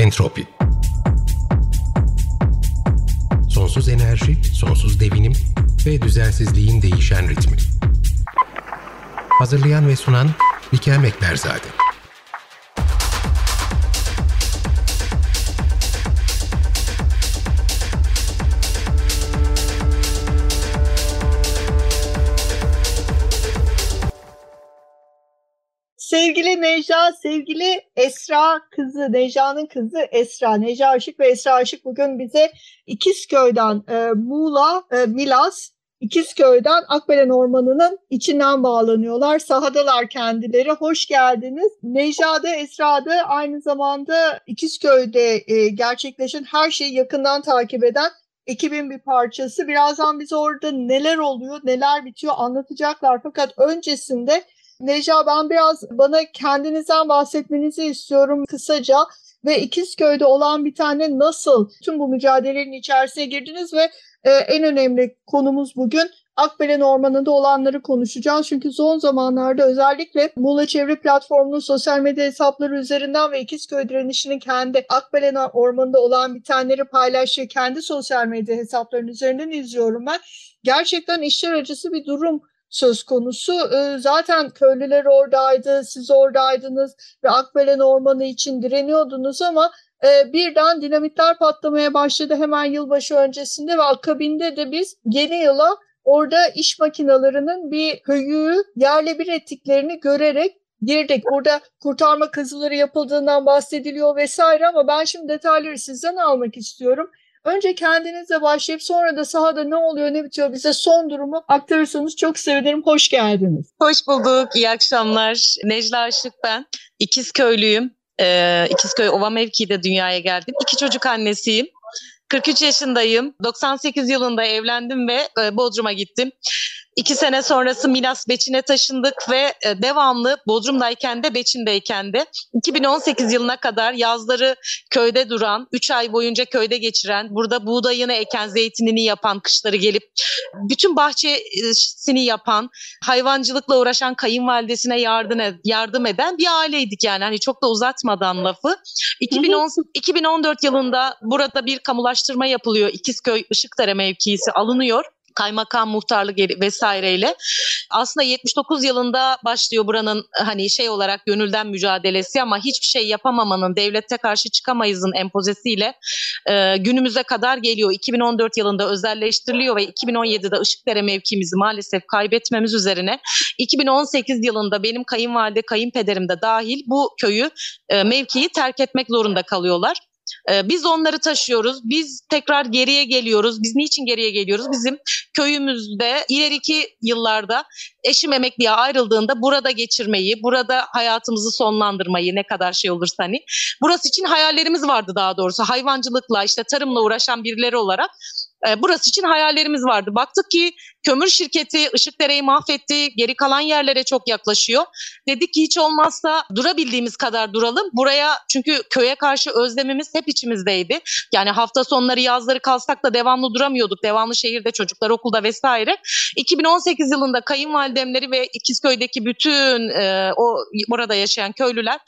Entropi Sonsuz enerji, sonsuz devinim ve düzensizliğin değişen ritmi. Hazırlayan ve sunan Likel Mekberzade. Necla, sevgili Esra kızı, Necla'nın kızı Esra, Necla Aşık ve Esra Aşık bugün bize İkizköy'den e, Muğla, e, Milas, İkizköy'den Akbelen Ormanı'nın içinden bağlanıyorlar. Sahadalar kendileri. Hoş geldiniz. Necla'da, Esra'da aynı zamanda İkizköy'de e, gerçekleşen her şeyi yakından takip eden ekibin bir parçası. Birazdan bize orada neler oluyor, neler bitiyor anlatacaklar. Fakat öncesinde Neca ben biraz bana kendinizden bahsetmenizi istiyorum kısaca ve İkizköy'de olan bir tane nasıl tüm bu mücadelenin içerisine girdiniz ve e, en önemli konumuz bugün Akbelen Ormanı'nda olanları konuşacağız. Çünkü son zamanlarda özellikle Muğla Çevre Platformu'nun sosyal medya hesapları üzerinden ve İkizköy direnişinin kendi Akbelen Ormanı'nda olan bitenleri paylaştığı kendi sosyal medya hesaplarının üzerinden izliyorum ben. Gerçekten işler acısı bir durum söz konusu. Zaten köylüler oradaydı, siz oradaydınız ve Akbelen Ormanı için direniyordunuz ama birden dinamitler patlamaya başladı hemen yılbaşı öncesinde ve akabinde de biz yeni yıla orada iş makinalarının bir köyü yerle bir ettiklerini görerek girdik. Burada kurtarma kazıları yapıldığından bahsediliyor vesaire ama ben şimdi detayları sizden almak istiyorum. Önce kendinizle başlayıp sonra da sahada ne oluyor ne bitiyor bize son durumu aktarırsanız çok sevinirim. Hoş geldiniz. Hoş bulduk. İyi akşamlar. Necla Aşık ben. İkizköylüyüm. Ee, İkizköy Ova mevkiinde dünyaya geldim. İki çocuk annesiyim. 43 yaşındayım. 98 yılında evlendim ve e, Bodrum'a gittim. İki sene sonrası Milas Beçin'e taşındık ve e, devamlı Bodrum'dayken de Beçin'deyken de 2018 yılına kadar yazları köyde duran, 3 ay boyunca köyde geçiren, burada buğdayını eken, zeytinini yapan, kışları gelip bütün bahçesini yapan, hayvancılıkla uğraşan kayınvalidesine yardım, yardım eden bir aileydik yani. Hani çok da uzatmadan lafı. 2010, 2014 yılında burada bir kamulaştırma yapılıyor. İkizköy Işıkdere mevkisi alınıyor kaymakam muhtarlık vesaireyle. Aslında 79 yılında başlıyor buranın hani şey olarak gönülden mücadelesi ama hiçbir şey yapamamanın, devlette karşı çıkamayızın empozesiyle e, günümüze kadar geliyor. 2014 yılında özelleştiriliyor ve 2017'de Işıkdere mevkimizi maalesef kaybetmemiz üzerine 2018 yılında benim kayınvalide, kayınpederim de dahil bu köyü, e, mevkiyi terk etmek zorunda kalıyorlar. Biz onları taşıyoruz. Biz tekrar geriye geliyoruz. Biz niçin geriye geliyoruz? Bizim köyümüzde ileriki yıllarda eşim emekliye ayrıldığında burada geçirmeyi, burada hayatımızı sonlandırmayı ne kadar şey olursa hani. Burası için hayallerimiz vardı daha doğrusu. Hayvancılıkla işte tarımla uğraşan birileri olarak burası için hayallerimiz vardı. Baktık ki kömür şirketi Işıkdere'yi mahvetti. Geri kalan yerlere çok yaklaşıyor. Dedik ki hiç olmazsa durabildiğimiz kadar duralım. Buraya çünkü köye karşı özlemimiz hep içimizdeydi. Yani hafta sonları yazları kalsak da devamlı duramıyorduk. Devamlı şehirde çocuklar okulda vesaire. 2018 yılında kayınvalidemleri ve İkizköy'deki bütün e, o orada yaşayan köylüler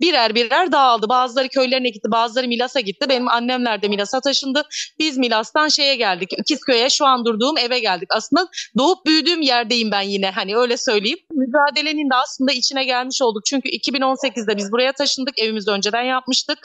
birer birer dağıldı. Bazıları köylerine gitti, bazıları Milas'a gitti. Benim annemler de Milas'a taşındı. Biz Milas'tan şeye geldik. İkizköy'e şu an durduğum eve geldik. Aslında doğup büyüdüğüm yerdeyim ben yine. Hani öyle söyleyeyim. Mücadelenin de aslında içine gelmiş olduk. Çünkü 2018'de biz buraya taşındık. Evimizi önceden yapmıştık.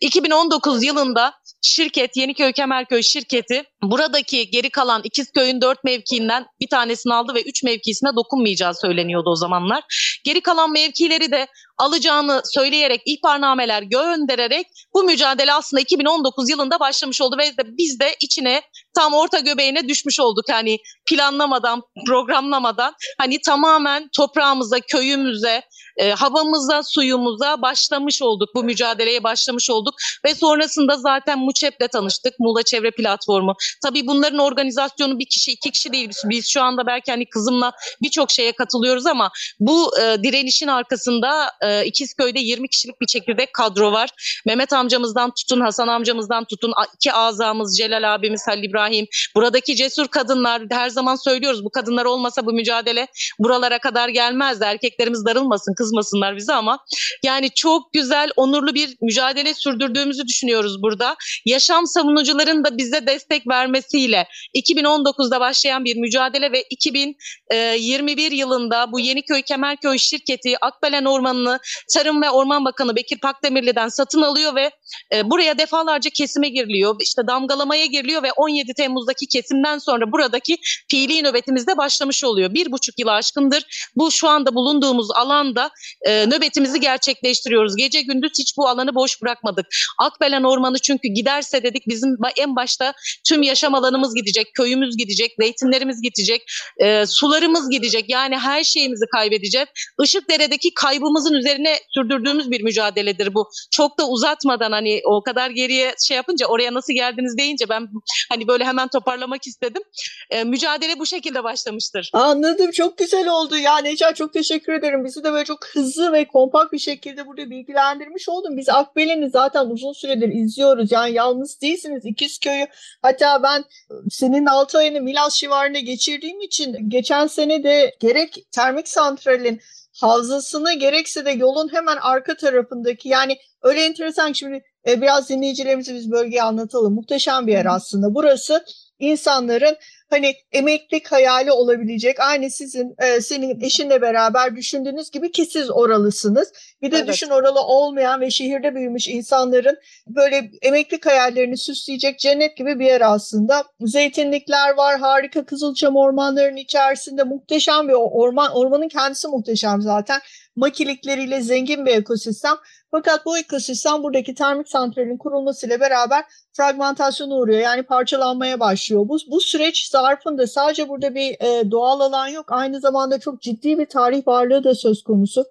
2019 yılında şirket Yeniköy Kemerköy şirketi buradaki geri kalan İkizköy'ün dört mevkiinden bir tanesini aldı ve üç mevkisine dokunmayacağı söyleniyordu o zamanlar. Geri kalan mevkileri de alacağını söyleyerek ihbarnameler göndererek bu mücadele aslında 2019 yılında başlamış oldu ve de biz de içine tam orta göbeğine düşmüş olduk. Hani planlamadan, programlamadan hani tamamen toprağımıza, köyümüze, e, havamıza, suyumuza başlamış olduk. Bu mücadeleye başlamış olduk ve sonrasında zaten MUÇEP'le tanıştık. Muğla Çevre Platformu. Tabii bunların organizasyonu bir kişi, iki kişi değil. Biz şu anda belki hani kızımla birçok şeye katılıyoruz ama bu e, direnişin arkasında e, İkizköy'de 20 kişilik bir çekirdek kadro var. Mehmet amcamızdan tutun, Hasan amcamızdan tutun, iki azamız Celal abimiz, Halil İbrahim İbrahim, buradaki cesur kadınlar her zaman söylüyoruz bu kadınlar olmasa bu mücadele buralara kadar gelmezdi. Erkeklerimiz darılmasın, kızmasınlar bize ama yani çok güzel, onurlu bir mücadele sürdürdüğümüzü düşünüyoruz burada. Yaşam savunucuların da bize destek vermesiyle 2019'da başlayan bir mücadele ve 2021 yılında bu Yeniköy Kemerköy şirketi Akbelen Ormanı'nı Tarım ve Orman Bakanı Bekir Pakdemirli'den satın alıyor ve e, buraya defalarca kesime giriliyor. İşte damgalamaya giriliyor ve 17 Temmuz'daki kesimden sonra buradaki fiili nöbetimizde başlamış oluyor. Bir buçuk yılı aşkındır bu şu anda bulunduğumuz alanda e, nöbetimizi gerçekleştiriyoruz. Gece gündüz hiç bu alanı boş bırakmadık. Akbelen Ormanı çünkü giderse dedik bizim en başta tüm yaşam alanımız gidecek, köyümüz gidecek, zeytinlerimiz gidecek, e, sularımız gidecek. Yani her şeyimizi kaybedeceğiz. Işıkdere'deki kaybımızın üzerine sürdürdüğümüz bir mücadeledir bu. Çok da uzatmadan hani o kadar geriye şey yapınca oraya nasıl geldiniz deyince ben hani böyle hemen toparlamak istedim. E, mücadele bu şekilde başlamıştır. Anladım. Çok güzel oldu. Ya Necat çok teşekkür ederim. Bizi de böyle çok hızlı ve kompakt bir şekilde burada bilgilendirmiş oldun. Biz Akbelen'i zaten uzun süredir izliyoruz. Yani yalnız değilsiniz. İkizköy'ü hatta ben senin 6 ayını Milas civarında geçirdiğim için geçen sene de gerek termik santralin havzasını gerekse de yolun hemen arka tarafındaki yani öyle enteresan şimdi e, biraz dinleyicilerimize biz bölgeyi anlatalım. Muhteşem bir yer aslında. Burası insanların hani emeklilik hayali olabilecek aynı sizin e, senin eşinle beraber düşündüğünüz gibi ki siz oralısınız. Bir de evet. düşün oralı olmayan ve şehirde büyümüş insanların böyle emeklilik hayallerini süsleyecek cennet gibi bir yer aslında. Zeytinlikler var, harika kızılçam ormanlarının içerisinde muhteşem bir orman. Ormanın kendisi muhteşem zaten. Makilikleriyle zengin bir ekosistem. Fakat bu ekosistem buradaki termik santralin kurulmasıyla beraber fragmentasyona uğruyor. Yani parçalanmaya başlıyor. Bu, bu süreç zarfında sadece burada bir e, doğal alan yok. Aynı zamanda çok ciddi bir tarih varlığı da söz konusu.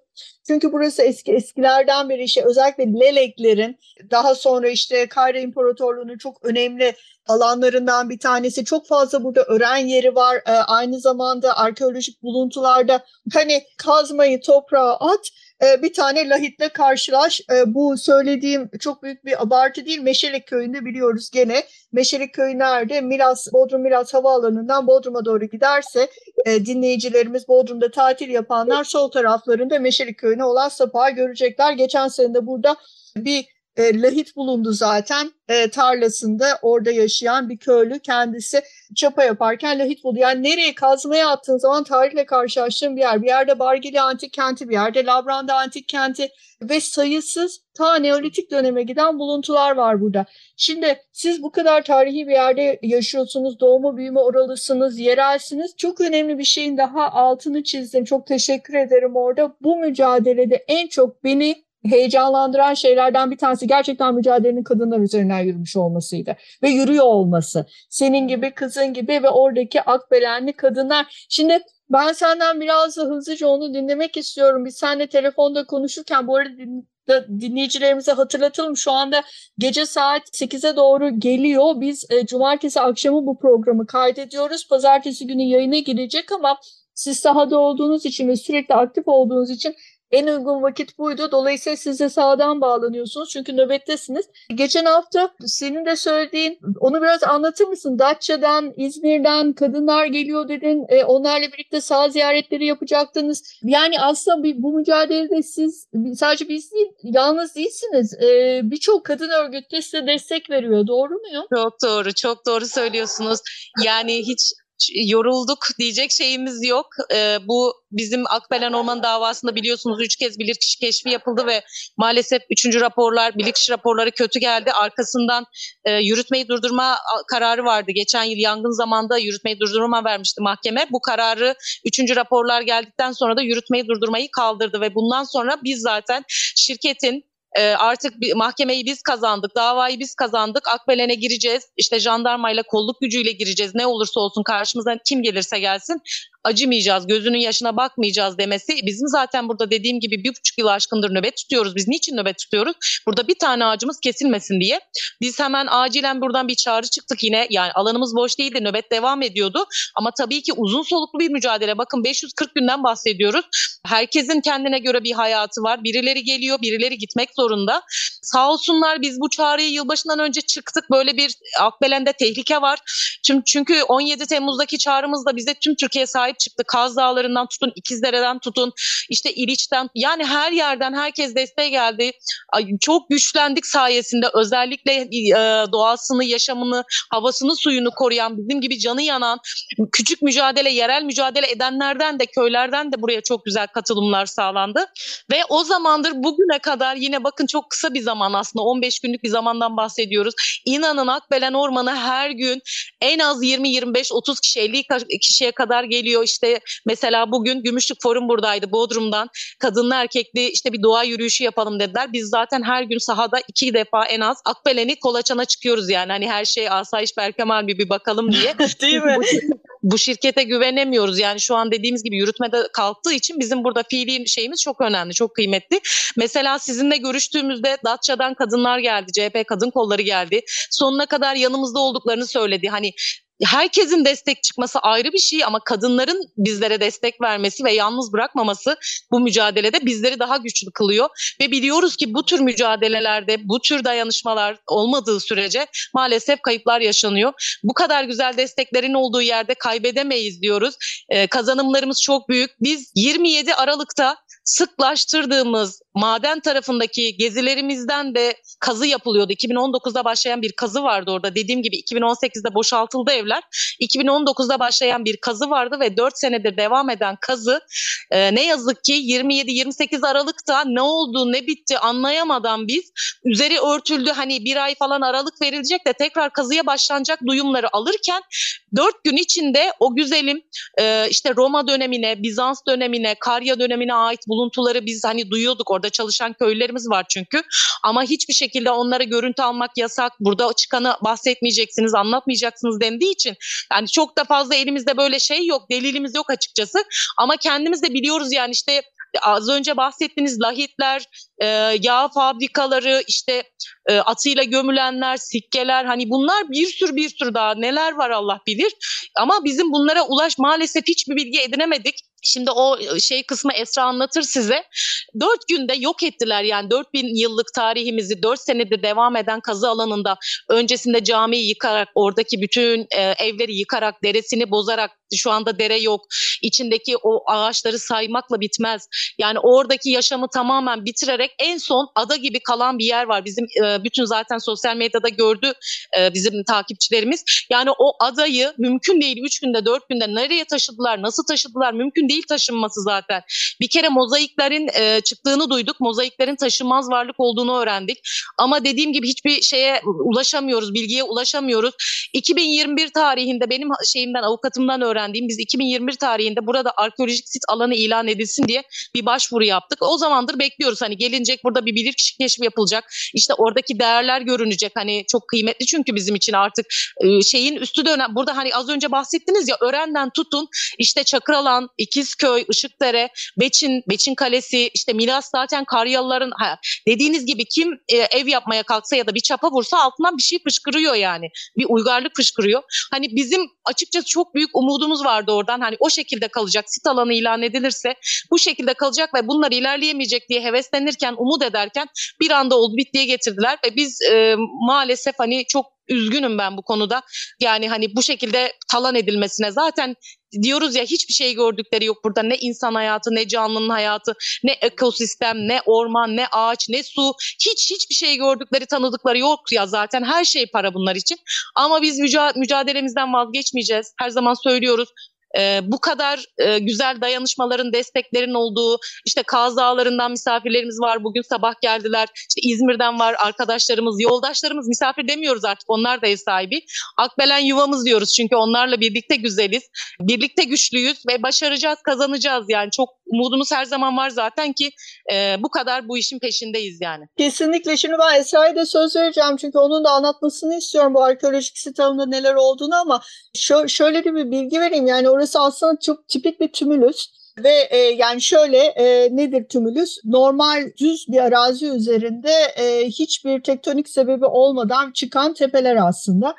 Çünkü burası eski eskilerden beri işte özellikle Leleklerin daha sonra işte Kayra İmparatorluğu'nun çok önemli alanlarından bir tanesi. Çok fazla burada öğren yeri var. Ee, aynı zamanda arkeolojik buluntularda hani kazmayı toprağa at e, bir tane lahitle karşılaş. E, bu söylediğim çok büyük bir abartı değil. Meşelik köyünde biliyoruz gene. Meşelik köyü nerede? Milas, Bodrum Milas Havaalanı'ndan Bodrum'a doğru giderse e, dinleyicilerimiz Bodrum'da tatil yapanlar sol taraflarında Meşelik köyüne olan sapağı görecekler. Geçen sene de burada bir e, lahit bulundu zaten e, tarlasında orada yaşayan bir köylü kendisi çapa yaparken lahit buldu. Yani nereye kazmaya attığın zaman tarihle karşılaştığın bir yer. Bir yerde Bargili Antik Kenti, bir yerde Labranda Antik Kenti ve sayısız ta Neolitik döneme giden buluntular var burada. Şimdi siz bu kadar tarihi bir yerde yaşıyorsunuz, doğma büyüme oralısınız, yerelsiniz. Çok önemli bir şeyin daha altını çizdim. Çok teşekkür ederim orada. Bu mücadelede en çok beni heyecanlandıran şeylerden bir tanesi gerçekten mücadelenin kadınlar üzerinden yürümüş olmasıydı ve yürüyor olması. Senin gibi, kızın gibi ve oradaki akbelenli kadınlar. Şimdi ben senden biraz da hızlıca onu dinlemek istiyorum. Biz seninle telefonda konuşurken bu arada dinleyicilerimize hatırlatalım. Şu anda gece saat 8'e doğru geliyor. Biz e, cumartesi akşamı bu programı kaydediyoruz. Pazartesi günü yayına girecek ama siz sahada olduğunuz için ve sürekli aktif olduğunuz için en uygun vakit buydu. Dolayısıyla siz de sağdan bağlanıyorsunuz çünkü nöbettesiniz. Geçen hafta senin de söylediğin, onu biraz anlatır mısın? Datça'dan, İzmir'den kadınlar geliyor dedin. E, onlarla birlikte sağ ziyaretleri yapacaktınız. Yani aslında bir, bu mücadelede siz sadece biz değil, yalnız değilsiniz. E, Birçok kadın örgütü size destek veriyor. Doğru muyum? Çok doğru, çok doğru söylüyorsunuz. Yani hiç yorulduk diyecek şeyimiz yok. E, bu bizim Akbelen Orman davasında biliyorsunuz üç kez bilirkişi keşfi yapıldı ve maalesef üçüncü raporlar, bilirkişi raporları kötü geldi. Arkasından e, yürütmeyi durdurma kararı vardı. Geçen yıl yangın zamanında yürütmeyi durdurma vermişti mahkeme. Bu kararı üçüncü raporlar geldikten sonra da yürütmeyi durdurmayı kaldırdı ve bundan sonra biz zaten şirketin e, artık bir, mahkemeyi biz kazandık, davayı biz kazandık, Akbelen'e gireceğiz, işte jandarmayla kolluk gücüyle gireceğiz, ne olursa olsun karşımıza kim gelirse gelsin acımayacağız, gözünün yaşına bakmayacağız demesi bizim zaten burada dediğim gibi bir buçuk yıl aşkındır nöbet tutuyoruz. Biz niçin nöbet tutuyoruz? Burada bir tane ağacımız kesilmesin diye. Biz hemen acilen buradan bir çağrı çıktık yine. Yani alanımız boş değildi, nöbet devam ediyordu. Ama tabii ki uzun soluklu bir mücadele. Bakın 540 günden bahsediyoruz. Herkesin kendine göre bir hayatı var. Birileri geliyor, birileri gitmek zorunda. Sağ olsunlar biz bu çağrıyı yılbaşından önce çıktık. Böyle bir Akbelen'de tehlike var. Çünkü 17 Temmuz'daki çağrımızda bize tüm Türkiye sahip çıktı. Kaz Dağları'ndan tutun, İkizdere'den tutun, işte İliç'ten yani her yerden herkes desteğe geldi. Çok güçlendik sayesinde özellikle e, doğasını, yaşamını, havasını, suyunu koruyan, bizim gibi canı yanan, küçük mücadele, yerel mücadele edenlerden de köylerden de buraya çok güzel katılımlar sağlandı. Ve o zamandır bugüne kadar yine bakın çok kısa bir zaman aslında 15 günlük bir zamandan bahsediyoruz. İnanın Akbelen Ormanı her gün en az 20-25-30 kişi 50 kişiye kadar geliyor. İşte mesela bugün Gümüşlük Forum buradaydı Bodrum'dan. Kadınlı erkekli işte bir doğa yürüyüşü yapalım dediler. Biz zaten her gün sahada iki defa en az Akbelen'i kolaçana çıkıyoruz yani. Hani her şey Asayiş Berkemal bir, bir bakalım diye. Değil mi? bu şirkete güvenemiyoruz. Yani şu an dediğimiz gibi yürütmede kalktığı için bizim burada fiili şeyimiz çok önemli, çok kıymetli. Mesela sizinle görüştüğümüzde Datça'dan kadınlar geldi, CHP kadın kolları geldi. Sonuna kadar yanımızda olduklarını söyledi. Hani herkesin destek çıkması ayrı bir şey ama kadınların bizlere destek vermesi ve yalnız bırakmaması bu mücadelede bizleri daha güçlü kılıyor ve biliyoruz ki bu tür mücadelelerde bu tür dayanışmalar olmadığı sürece maalesef kayıplar yaşanıyor. Bu kadar güzel desteklerin olduğu yerde kaybedemeyiz diyoruz. Ee, kazanımlarımız çok büyük. Biz 27 Aralık'ta sıklaştırdığımız maden tarafındaki gezilerimizden de kazı yapılıyordu. 2019'da başlayan bir kazı vardı orada. Dediğim gibi 2018'de boşaltıldı evler. 2019'da başlayan bir kazı vardı ve 4 senedir devam eden kazı e, ne yazık ki 27-28 Aralık'ta ne oldu ne bitti anlayamadan biz üzeri örtüldü hani bir ay falan aralık verilecek de tekrar kazıya başlanacak duyumları alırken 4 gün içinde o güzelim e, işte Roma dönemine, Bizans dönemine, Karya dönemine ait buluntuları biz hani duyuyorduk. Orada çalışan köylülerimiz var çünkü. Ama hiçbir şekilde onlara görüntü almak yasak. Burada çıkanı bahsetmeyeceksiniz, anlatmayacaksınız dendiği için yani çok da fazla elimizde böyle şey yok, delilimiz yok açıkçası. Ama kendimiz de biliyoruz yani işte az önce bahsettiğiniz lahitler, e, yağ fabrikaları, işte e, atıyla gömülenler, sikkeler hani bunlar bir sürü bir sürü daha neler var Allah bilir. Ama bizim bunlara ulaş maalesef hiçbir bilgi edinemedik. Şimdi o şey kısmı Esra anlatır size. Dört günde yok ettiler yani dört bin yıllık tarihimizi dört senedir devam eden kazı alanında öncesinde camiyi yıkarak oradaki bütün e, evleri yıkarak deresini bozarak şu anda dere yok. İçindeki o ağaçları saymakla bitmez. Yani oradaki yaşamı tamamen bitirerek en son ada gibi kalan bir yer var. Bizim e, bütün zaten sosyal medyada gördü e, bizim takipçilerimiz. Yani o adayı mümkün değil 3 günde 4 günde nereye taşıdılar, nasıl taşıdılar mümkün değil taşınması zaten. Bir kere mozaiklerin e, çıktığını duyduk. Mozaiklerin taşınmaz varlık olduğunu öğrendik. Ama dediğim gibi hiçbir şeye ulaşamıyoruz, bilgiye ulaşamıyoruz. 2021 tarihinde benim şeyimden avukatımdan öğrendiğim biz 2021 tarihinde burada arkeolojik sit alanı ilan edilsin diye bir başvuru yaptık. O zamandır bekliyoruz hani gelinecek burada bir bilirkişi keşfi yapılacak. İşte oradaki değerler görünecek. Hani çok kıymetli çünkü bizim için artık e, şeyin üstü dönem. Burada hani az önce bahsettiniz ya Ören'den tutun işte Çakıralan, İkizköy, Işıkdere, Beçin, Beçin Kalesi, işte Milas zaten Karyalıların ha, dediğiniz gibi kim e, ev yapmaya kalksa ya da bir çapa vursa altından bir şey fışkırıyor yani. Bir uygarlık fışkırıyor. Hani bizim açıkçası çok büyük umudumuz vardı oradan. Hani o şekilde kalacak. Sit alanı ilan edilirse bu şekilde kalacak ve bunlar ilerleyemeyecek diye heveslenirken, umut ederken bir anda oldu bittiye getirdiler ve biz e, maalesef hani çok üzgünüm ben bu konuda. Yani hani bu şekilde talan edilmesine zaten diyoruz ya hiçbir şey gördükleri yok burada. Ne insan hayatı, ne canlının hayatı, ne ekosistem, ne orman, ne ağaç, ne su. Hiç hiçbir şey gördükleri, tanıdıkları yok ya zaten. Her şey para bunlar için. Ama biz mücadelemizden vazgeçmeyeceğiz. Her zaman söylüyoruz e, bu kadar e, güzel dayanışmaların, desteklerin olduğu, işte Kaz Dağları'ndan misafirlerimiz var. Bugün sabah geldiler. İşte İzmir'den var arkadaşlarımız, yoldaşlarımız. Misafir demiyoruz artık. Onlar da ev sahibi. Akbelen yuvamız diyoruz çünkü onlarla birlikte güzeliz. Birlikte güçlüyüz ve başaracağız, kazanacağız. Yani çok umudumuz her zaman var zaten ki e, bu kadar bu işin peşindeyiz yani. Kesinlikle. Şimdi ben Esra'ya da söz vereceğim çünkü onun da anlatmasını istiyorum bu arkeolojik sit neler olduğunu ama şö şöyle de bir bilgi vereyim. Yani orası aslında çok tipik bir tümülüs. Ve e, yani şöyle e, nedir tümülüs? Normal düz bir arazi üzerinde e, hiçbir tektonik sebebi olmadan çıkan tepeler aslında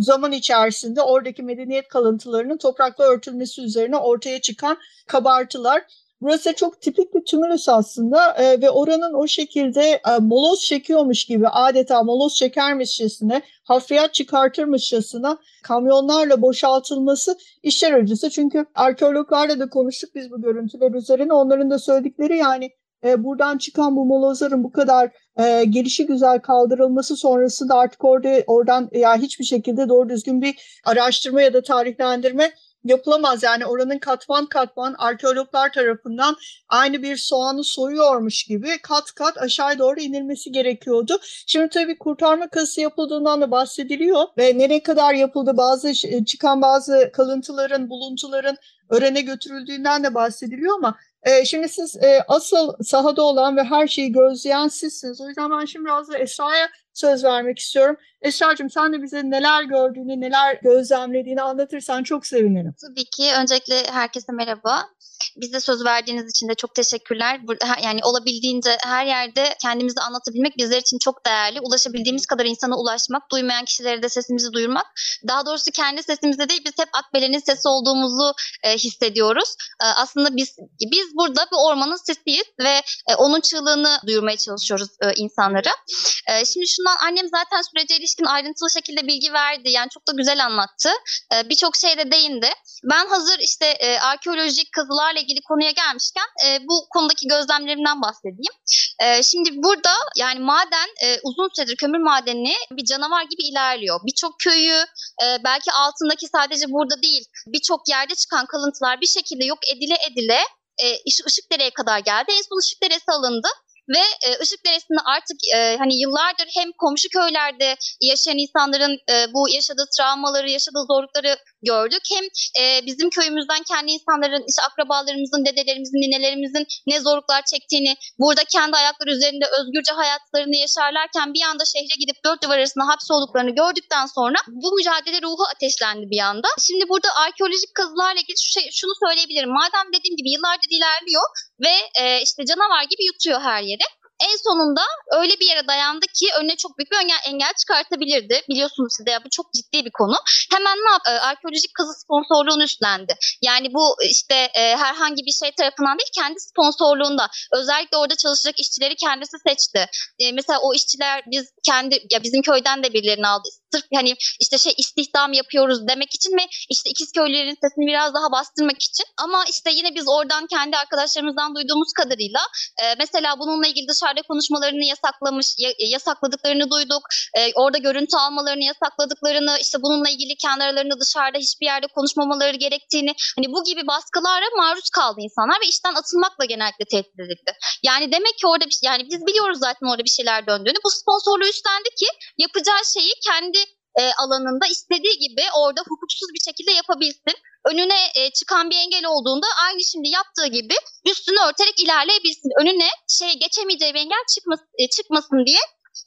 zaman içerisinde oradaki medeniyet kalıntılarının toprakla örtülmesi üzerine ortaya çıkan kabartılar. Burası çok tipik bir tümülüs aslında e, ve oranın o şekilde e, moloz çekiyormuş gibi adeta moloz çekermişçesine, hafriyat çıkartırmışçasına kamyonlarla boşaltılması işler acısı. Çünkü arkeologlarla da konuştuk biz bu görüntüler üzerine. Onların da söyledikleri yani e, buradan çıkan bu molozların bu kadar e, gelişi güzel kaldırılması sonrasında artık orada oradan ya yani hiçbir şekilde doğru düzgün bir araştırma ya da tarihlendirme yapılamaz. Yani oranın katman katman arkeologlar tarafından aynı bir soğanı soyuyormuş gibi kat kat aşağı doğru inilmesi gerekiyordu. Şimdi tabii kurtarma kazısı yapıldığından da bahsediliyor ve nereye kadar yapıldı bazı çıkan bazı kalıntıların, buluntuların örene götürüldüğünden de bahsediliyor ama e, şimdi siz e, asıl sahada olan ve her şeyi gözleyen sizsiniz. O yüzden ben şimdi biraz da Esra'ya söz vermek istiyorum. Esra'cığım sen de bize neler gördüğünü, neler gözlemlediğini anlatırsan çok sevinirim. Tabii ki. Öncelikle herkese merhaba. Bize söz verdiğiniz için de çok teşekkürler. Yani olabildiğince her yerde kendimizi anlatabilmek bizler için çok değerli. Ulaşabildiğimiz kadar insana ulaşmak, duymayan kişilere de sesimizi duyurmak. Daha doğrusu kendi sesimizde değil, biz hep Akbelen'in sesi olduğumuzu e, hissediyoruz. E, aslında biz biz burada bir ormanın sesiyiz ve e, onun çığlığını duyurmaya çalışıyoruz e, insanlara. E, şimdi şundan annem zaten sürece ilişkin ayrıntılı şekilde bilgi verdi. Yani çok da güzel anlattı. E, Birçok şeyde değindi. Ben hazır işte e, arkeolojik kazılarla ilgili konuya gelmişken e, bu konudaki gözlemlerimden bahsedeyim. E, şimdi burada yani maden e, uzun süredir kömür madeni bir canavar gibi ilerliyor. Birçok köyü e, belki altındaki sadece burada değil birçok yerde çıkan kalıntılar bir şekilde yok edile edile e, Işıkdere'ye kadar geldi. En son Işıkdere'si alındı ve e, Işıkderesi'nde artık e, hani yıllardır hem komşu köylerde yaşayan insanların e, bu yaşadığı travmaları, yaşadığı zorlukları gördük. Hem e, bizim köyümüzden kendi insanların, işte akrabalarımızın, dedelerimizin, ninelerimizin ne zorluklar çektiğini, burada kendi ayakları üzerinde özgürce hayatlarını yaşarlarken bir anda şehre gidip dört duvar arasında hapsolduklarını gördükten sonra bu mücadele ruhu ateşlendi bir anda. Şimdi burada arkeolojik kazılarla ilgili şu şey, şunu söyleyebilirim. Madem dediğim gibi yıllardır ilerliyor ve e, işte canavar gibi yutuyor her yeri en sonunda öyle bir yere dayandı ki önüne çok büyük bir engel, engel çıkartabilirdi. Biliyorsunuz siz de bu çok ciddi bir konu. Hemen ne yaptı? Arkeolojik kazı sponsorluğunu üstlendi. Yani bu işte e, herhangi bir şey tarafından değil kendi sponsorluğunda. Özellikle orada çalışacak işçileri kendisi seçti. E, mesela o işçiler biz kendi ya bizim köyden de birilerini aldı. Sırf hani işte şey istihdam yapıyoruz demek için mi? İşte ikiz köylülerin sesini biraz daha bastırmak için. Ama işte yine biz oradan kendi arkadaşlarımızdan duyduğumuz kadarıyla e, mesela bununla ilgili dışarı dışarıda konuşmalarını yasaklamış, yasakladıklarını duyduk. E, orada görüntü almalarını yasakladıklarını, işte bununla ilgili kendi aralarında dışarıda hiçbir yerde konuşmamaları gerektiğini, hani bu gibi baskılara maruz kaldı insanlar ve işten atılmakla genellikle tehdit edildi. Yani demek ki orada bir yani biz biliyoruz zaten orada bir şeyler döndüğünü. Bu sponsorluğu üstlendi ki yapacağı şeyi kendi e, alanında istediği gibi orada hukuksuz bir şekilde yapabilsin. Önüne e, çıkan bir engel olduğunda aynı şimdi yaptığı gibi üstünü örterek ilerleyebilsin. Önüne şey geçemeyeceği bir engel çıkmasın, e, çıkmasın diye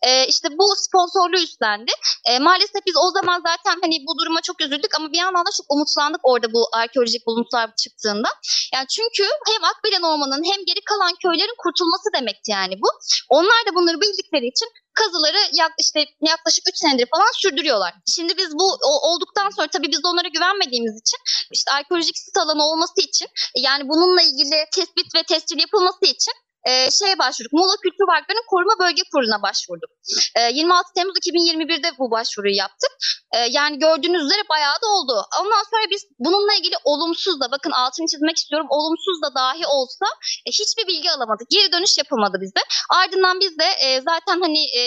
e, işte bu sponsorluğu üstlendi. E, maalesef biz o zaman zaten hani bu duruma çok üzüldük ama bir yandan da çok umutlandık orada bu arkeolojik buluntular çıktığında. Yani çünkü hem Akbelen Ormanı'nın hem geri kalan köylerin kurtulması demekti yani bu. Onlar da bunları bildikleri için kazıları yak, işte yaklaşık 3 senedir falan sürdürüyorlar. Şimdi biz bu olduktan sonra tabii biz onlara güvenmediğimiz için işte arkeolojik sit alanı olması için yani bununla ilgili tespit ve tescil yapılması için e, şeye başvurduk. Muğla Kültür Varlıkları'nın Koruma Bölge Kurulu'na başvurduk. E, 26 Temmuz 2021'de bu başvuruyu yaptık. E, yani gördüğünüz üzere bayağı da oldu. Ondan sonra biz bununla ilgili olumsuz da bakın altını çizmek istiyorum. Olumsuz da dahi olsa e, hiçbir bilgi alamadık. Geri dönüş yapılmadı bizde. Ardından biz de e, zaten hani e,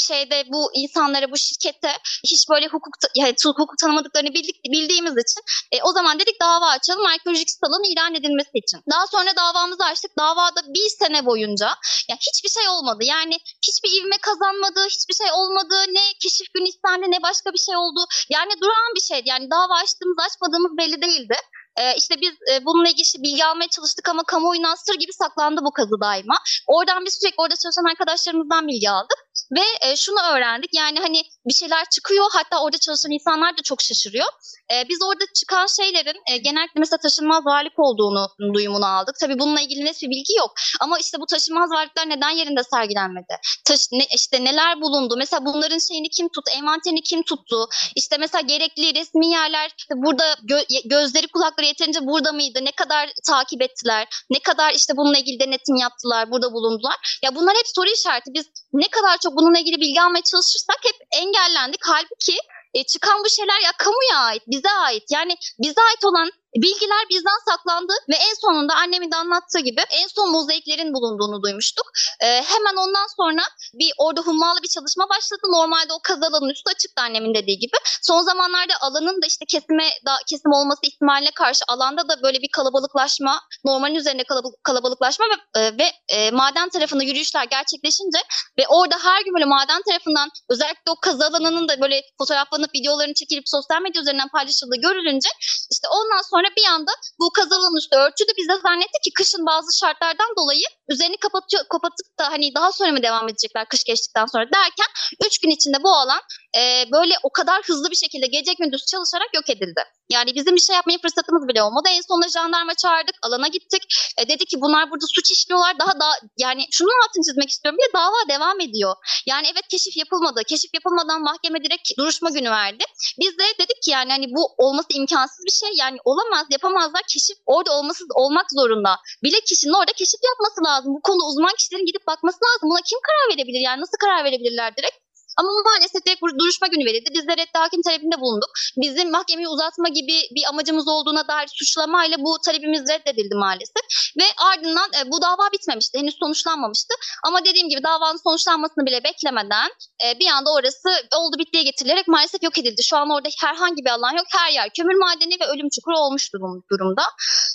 şeyde bu insanlara bu şirkette hiç böyle hukuk yani hukuk tanımadıklarını bildik, bildiğimiz için e, o zaman dedik dava açalım arkeolojik salon ilan edilmesi için. Daha sonra davamızı açtık. Davada bir sene boyunca ya hiçbir şey olmadı. Yani hiçbir ivme kazanmadı, hiçbir şey olmadı. Ne keşif günü istendi ne başka bir şey oldu. Yani duran bir şeydi. Yani dava açtığımız açmadığımız belli değildi. E, işte biz e, bununla ilgili bilgi almaya çalıştık ama kamuoyundan sır gibi saklandı bu kazı daima. Oradan biz sürekli orada çalışan arkadaşlarımızdan bilgi aldık. Ve e, şunu öğrendik yani hani bir şeyler çıkıyor hatta orada çalışan insanlar da çok şaşırıyor. E, biz orada çıkan şeylerin e, genellikle mesela taşınmaz varlık olduğunu duyumunu aldık. Tabii bununla ilgili net bir bilgi yok. Ama işte bu taşınmaz varlıklar neden yerinde sergilenmedi? Taş, ne, işte neler bulundu? Mesela bunların şeyini kim tuttu? Envanterini kim tuttu? İşte mesela gerekli resmi yerler burada gö, gözleri kulakları yeterince burada mıydı? Ne kadar takip ettiler? Ne kadar işte bununla ilgili denetim yaptılar? Burada bulundular. Ya bunlar hep soru işareti. Biz ne kadar çok bununla ilgili bilgi almaya çalışırsak hep engellendik. Halbuki e, çıkan bu şeyler ya kamuya ait, bize ait. Yani bize ait olan Bilgiler bizden saklandı ve en sonunda annemin de anlattığı gibi en son mozaiklerin bulunduğunu duymuştuk. Ee, hemen ondan sonra bir orada hummalı bir çalışma başladı. Normalde o kaz üstü açıktı annemin dediği gibi. Son zamanlarda alanın da işte kesime da kesim olması ihtimaline karşı alanda da böyle bir kalabalıklaşma, normalin kalabalık, kalabalıklaşma ve, e, ve e, maden tarafında yürüyüşler gerçekleşince ve orada her gün böyle maden tarafından özellikle o kaz alanının da böyle fotoğraflanıp videolarını çekilip sosyal medya üzerinden paylaşıldığı görülünce işte ondan sonra bir anda bu kazanın üstü örtüldü. Biz de zannettik ki kışın bazı şartlardan dolayı üzerini kapatıyor, kapatıp da hani daha sonra mı devam edecekler kış geçtikten sonra derken 3 gün içinde bu alan e, böyle o kadar hızlı bir şekilde gece gündüz çalışarak yok edildi. Yani bizim bir şey yapmaya fırsatımız bile olmadı. En sonunda jandarma çağırdık, alana gittik. E, dedi ki bunlar burada suç işliyorlar. Daha da yani şunun altını çizmek istiyorum. De dava devam ediyor. Yani evet keşif yapılmadı. Keşif yapılmadan mahkeme direkt duruşma günü verdi. Biz de dedik ki yani hani bu olması imkansız bir şey. Yani olamaz, yapamazlar. Keşif orada olması olmak zorunda. Bile kişinin orada keşif yapması lazım. Bu konu uzman kişilerin gidip bakması lazım. Buna kim karar verebilir? Yani nasıl karar verebilirler direkt? Ama maalesef direkt duruşma günü verildi. Biz de reddi hakim talebinde bulunduk. Bizim mahkemeyi uzatma gibi bir amacımız olduğuna dair suçlamayla bu talebimiz reddedildi maalesef. Ve ardından e, bu dava bitmemişti. Henüz sonuçlanmamıştı. Ama dediğim gibi davanın sonuçlanmasını bile beklemeden e, bir anda orası oldu bittiye getirilerek maalesef yok edildi. Şu an orada herhangi bir alan yok. Her yer kömür madeni ve ölüm çukuru olmuş durum, durumda.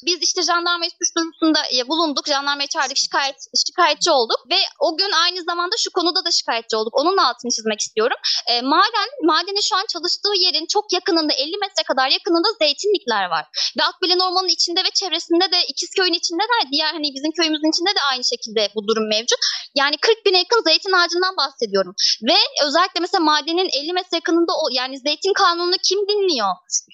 Biz işte jandarma suç duyurusunda e, bulunduk. Jandarmaya çağırdık şikayet, şikayetçi olduk. Ve o gün aynı zamanda şu konuda da şikayetçi olduk. Onun altını çizmek istiyorum. E, maden, madeni şu an çalıştığı yerin çok yakınında 50 metre kadar yakınında zeytinlikler var. Ve Akbelen Ormanı'nın içinde ve çevresinde de İkizköy'ün içinde de diğer hani bizim köyümüzün içinde de aynı şekilde bu durum mevcut. Yani 40 bine yakın zeytin ağacından bahsediyorum. Ve özellikle mesela madenin 50 metre yakınında o yani zeytin kanununu kim dinliyor?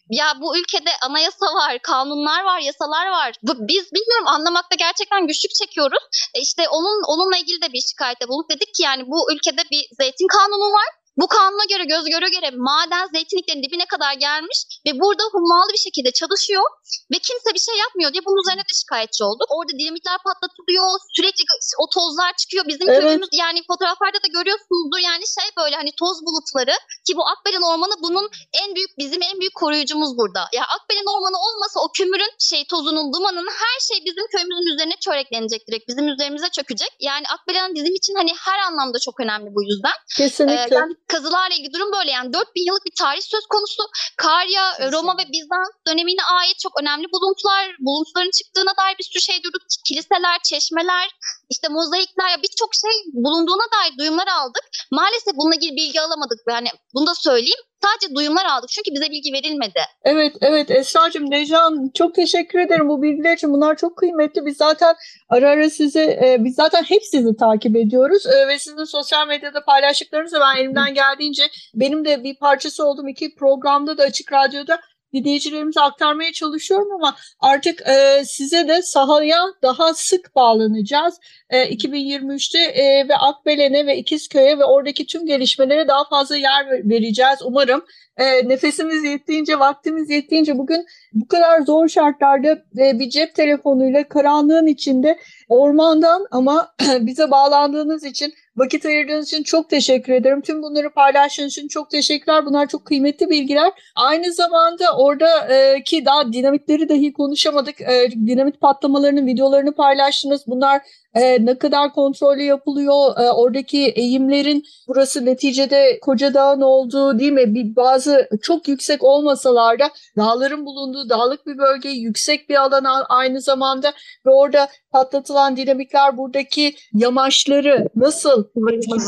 Ya bu ülkede anayasa var, kanunlar var, yasalar var. Biz bilmiyorum anlamakta gerçekten güçlük çekiyoruz. E işte onun onunla ilgili de bir şikayette bulup dedik ki yani bu ülkede bir zeytin kanunu var bu kanuna göre göz göre göre maden zeytinliklerin dibine kadar gelmiş ve burada hummalı bir şekilde çalışıyor ve kimse bir şey yapmıyor diye bunun üzerine de şikayetçi olduk. Orada dinamitler patlatılıyor, sürekli o tozlar çıkıyor. Bizim evet. köyümüz yani fotoğraflarda da görüyorsunuzdur yani şey böyle hani toz bulutları ki bu Akbelen Ormanı bunun en büyük bizim en büyük koruyucumuz burada. Ya Akbelen Ormanı olmasa o kömürün şey tozunun, dumanın her şey bizim köyümüzün üzerine çöreklenecek direkt. Bizim üzerimize çökecek. Yani Akbelen bizim için hani her anlamda çok önemli bu yüzden. Kesinlikle. Ee, yani kazılarla ilgili durum böyle yani 4000 yıllık bir tarih söz konusu. Karya, Kesinlikle. Roma ve Bizans dönemine ait çok önemli buluntular, buluntuların çıktığına dair bir sürü şey duyduk. Kiliseler, çeşmeler, işte mozaikler birçok şey bulunduğuna dair duyumlar aldık. Maalesef bununla ilgili bilgi alamadık. Yani bunu da söyleyeyim. Sadece duyumlar aldık çünkü bize bilgi verilmedi. Evet, evet Esra'cığım, Necan çok teşekkür ederim bu bilgiler için. Bunlar çok kıymetli. Biz zaten ara ara sizi, e, biz zaten hep sizi takip ediyoruz e, ve sizin sosyal medyada paylaştıklarınızı ben elimden geldiğince benim de bir parçası oldum. iki programda da Açık Radyo'da dinleyicilerimize aktarmaya çalışıyorum ama artık e, size de sahaya daha sık bağlanacağız. E, 2023'te e, ve Akbelen'e ve İkizköy'e ve oradaki tüm gelişmelere daha fazla yer vereceğiz umarım. E, nefesimiz yettiğince, vaktimiz yettiğince bugün bu kadar zor şartlarda e, bir cep telefonuyla karanlığın içinde ormandan ama bize bağlandığınız için Vakit ayırdığınız için çok teşekkür ederim. Tüm bunları paylaştığınız için çok teşekkürler. Bunlar çok kıymetli bilgiler. Aynı zamanda oradaki e, daha dinamitleri dahi konuşamadık. E, dinamit patlamalarının videolarını paylaştınız. Bunlar e, ne kadar kontrollü yapılıyor, oradaki eğimlerin burası neticede Koca Dağ'ın olduğu değil mi? Bir, bazı çok yüksek olmasalar da dağların bulunduğu dağlık bir bölge, yüksek bir alan aynı zamanda ve orada patlatılan dinamitler buradaki yamaçları nasıl?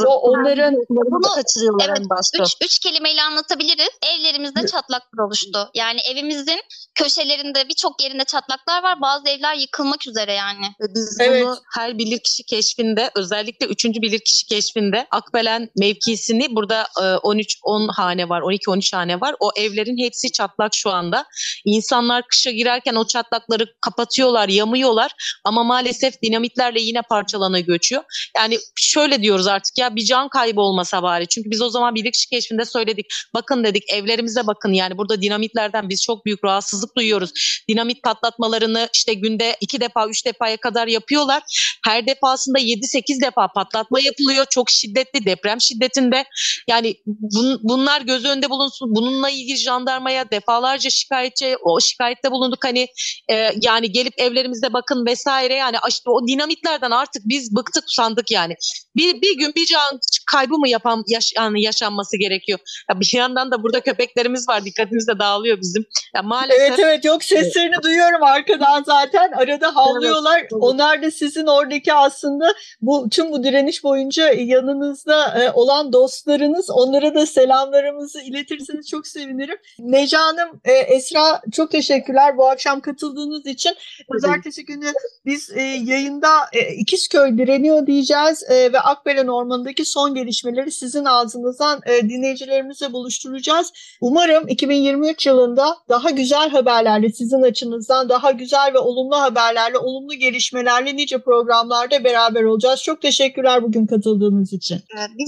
O onların bunu kaçırıyorlar evet, en başta. Üç, üç kelimeyle anlatabiliriz. Evlerimizde çatlaklar oluştu. Yani evimizin köşelerinde birçok yerinde çatlaklar var. Bazı evler yıkılmak üzere yani. Biz Evet. bunu her bilirkişi keşfinde özellikle 3. bilirkişi keşfinde Akbelen mevkisini burada e, 13-10 hane var 12-13 hane var. O evlerin hepsi çatlak şu anda. İnsanlar kışa girerken o çatlakları kapatıyorlar, yamıyorlar ama maalesef dinamitlerle yine parçalana göçüyor. Yani şöyle diyoruz artık ya bir can kaybı olmasa bari. Çünkü biz o zaman bilirkişi keşfinde söyledik. Bakın dedik evlerimize bakın yani burada dinamitlerden biz çok büyük rahatsızlık duyuyoruz. Dinamit patlatmalarını işte günde iki defa üç defaya kadar yapıyorlar. Her defasında 7-8 defa patlatma yapılıyor. Çok şiddetli deprem şiddetinde. Yani bun- bunlar göz önünde bulunsun. Bununla ilgili jandarmaya defalarca şikayetçi o şikayette bulunduk. Hani e, yani gelip evlerimizde bakın vesaire yani o dinamitlerden artık biz bıktık usandık yani. Bir, bir gün bir can kaybı mı yapan yaş, yani yaşanması gerekiyor. Ya bir yandan da burada köpeklerimiz var. Dikkatimiz de dağılıyor bizim. Ya maalesef Evet evet yok seslerini duyuyorum arkadan zaten arada havlıyorlar. Onlar da sizin oradaki aslında bu tüm bu direniş boyunca yanınızda e, olan dostlarınız. Onlara da selamlarımızı iletirseniz çok sevinirim. Neca Hanım, e, Esra çok teşekkürler bu akşam katıldığınız için. Pazartesi günü biz e, yayında e, İkizköy direniyor diyeceğiz e, ve Akbelen Ormanı'ndaki son gelişmeleri sizin ağzınızdan e, dinleyicilerimizle buluşturacağız. Umarım 2023 yılında daha güzel haberlerle sizin açınızdan daha güzel ve olumlu haberlerle, olumlu gelişmelerle nice programlarda beraber olacağız. Çok teşekkürler bugün katıldığınız için.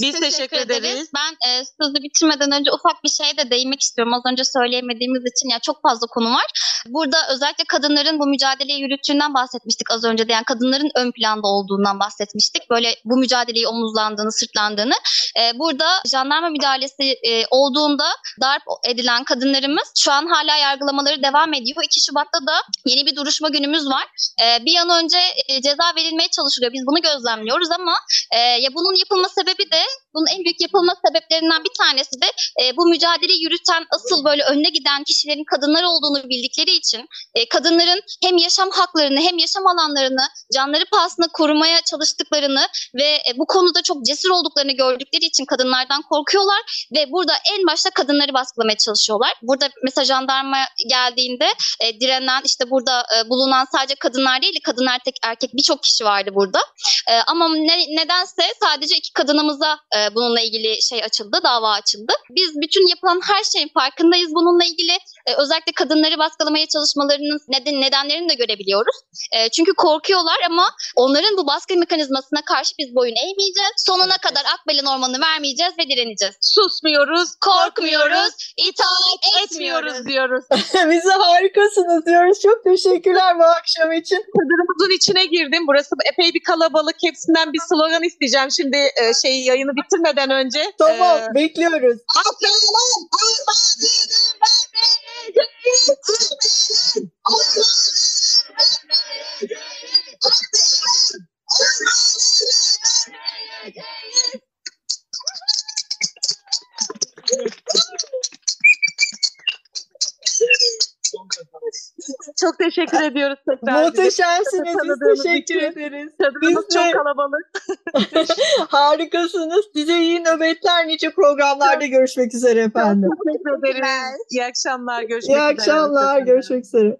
Biz teşekkür ederiz. Ben e, sözü bitirmeden önce ufak bir şeye de değinmek istiyorum. Az önce söyleyemediğimiz için ya çok fazla konu var. Burada özellikle kadınların bu mücadeleyi yürüttüğünden bahsetmiştik az önce de. Yani kadınların ön planda olduğundan bahsetmiştik. Böyle bu mücadeleyi omuzlandığını, sırtlandığını. E, burada jandarma müdahalesi e, olduğunda darp edilen kadınlarımız şu an hala yargılamaları devam ediyor. 2 Şubat'ta da yeni bir duruşma günümüz var. E, bir an önce e, ceza verilmeye çalışılıyor. Biz bunu gözlemliyoruz ama e, ya bunun yapılma sebebi de bunun en büyük yapılma sebeplerinden bir tanesi de e, bu mücadeleyi yürüten asıl böyle önüne giden kişilerin kadınlar olduğunu bildikleri için e, kadınların hem yaşam haklarını hem yaşam alanlarını canları pahasına korumaya çalıştıklarını ve e, bu konuda çok cesur olduklarını gördükleri için kadınlardan korkuyorlar ve burada en başta kadınları baskılamaya çalışıyorlar. Burada mesela jandarma geldiğinde e, direnen işte burada e, bulunan sadece kadınlar değil kadın erkek erkek birçok kişi vardı burada. E, ama ne, nedense sadece iki kadınımıza e, bununla ilgili şey açıldı, dava açıldı. Biz bütün yapılan her şeyin farkındayız bununla ilgili. E, özellikle kadınları baskılamaya çalışmalarının neden, nedenlerini de görebiliyoruz. E, çünkü korkuyorlar ama onların bu baskı mekanizmasına karşı biz boyun eğmeyeceğiz. Sonuna kadar Akbelen Ormanı'nı vermeyeceğiz ve direneceğiz. susmuyoruz, Korkmuyoruz, itaat etmiyoruz. etmiyoruz diyoruz. Bize harikasınız diyoruz. Çok teşekkürler bu akşam için. Çadırımızın içine girdim. Burası epey bir kalabalık. Hepsinden bir slogan isteyeceğim şimdi e, şey yayını bitirmeden önce. Tamam, Ee, bekliyoruz. Çok teşekkür ediyoruz tekrar. Muhteşemsiniz. Biz teşekkür için. ederiz. Çadırımız Biz de- çok kalabalık. Harikasınız. Size iyi nöbetler. Nice programlarda görüşmek üzere efendim. Teşekkür ederiz. İyi akşamlar. Görüşmek İyi üzere. akşamlar. Hoşçakalın. Görüşmek üzere.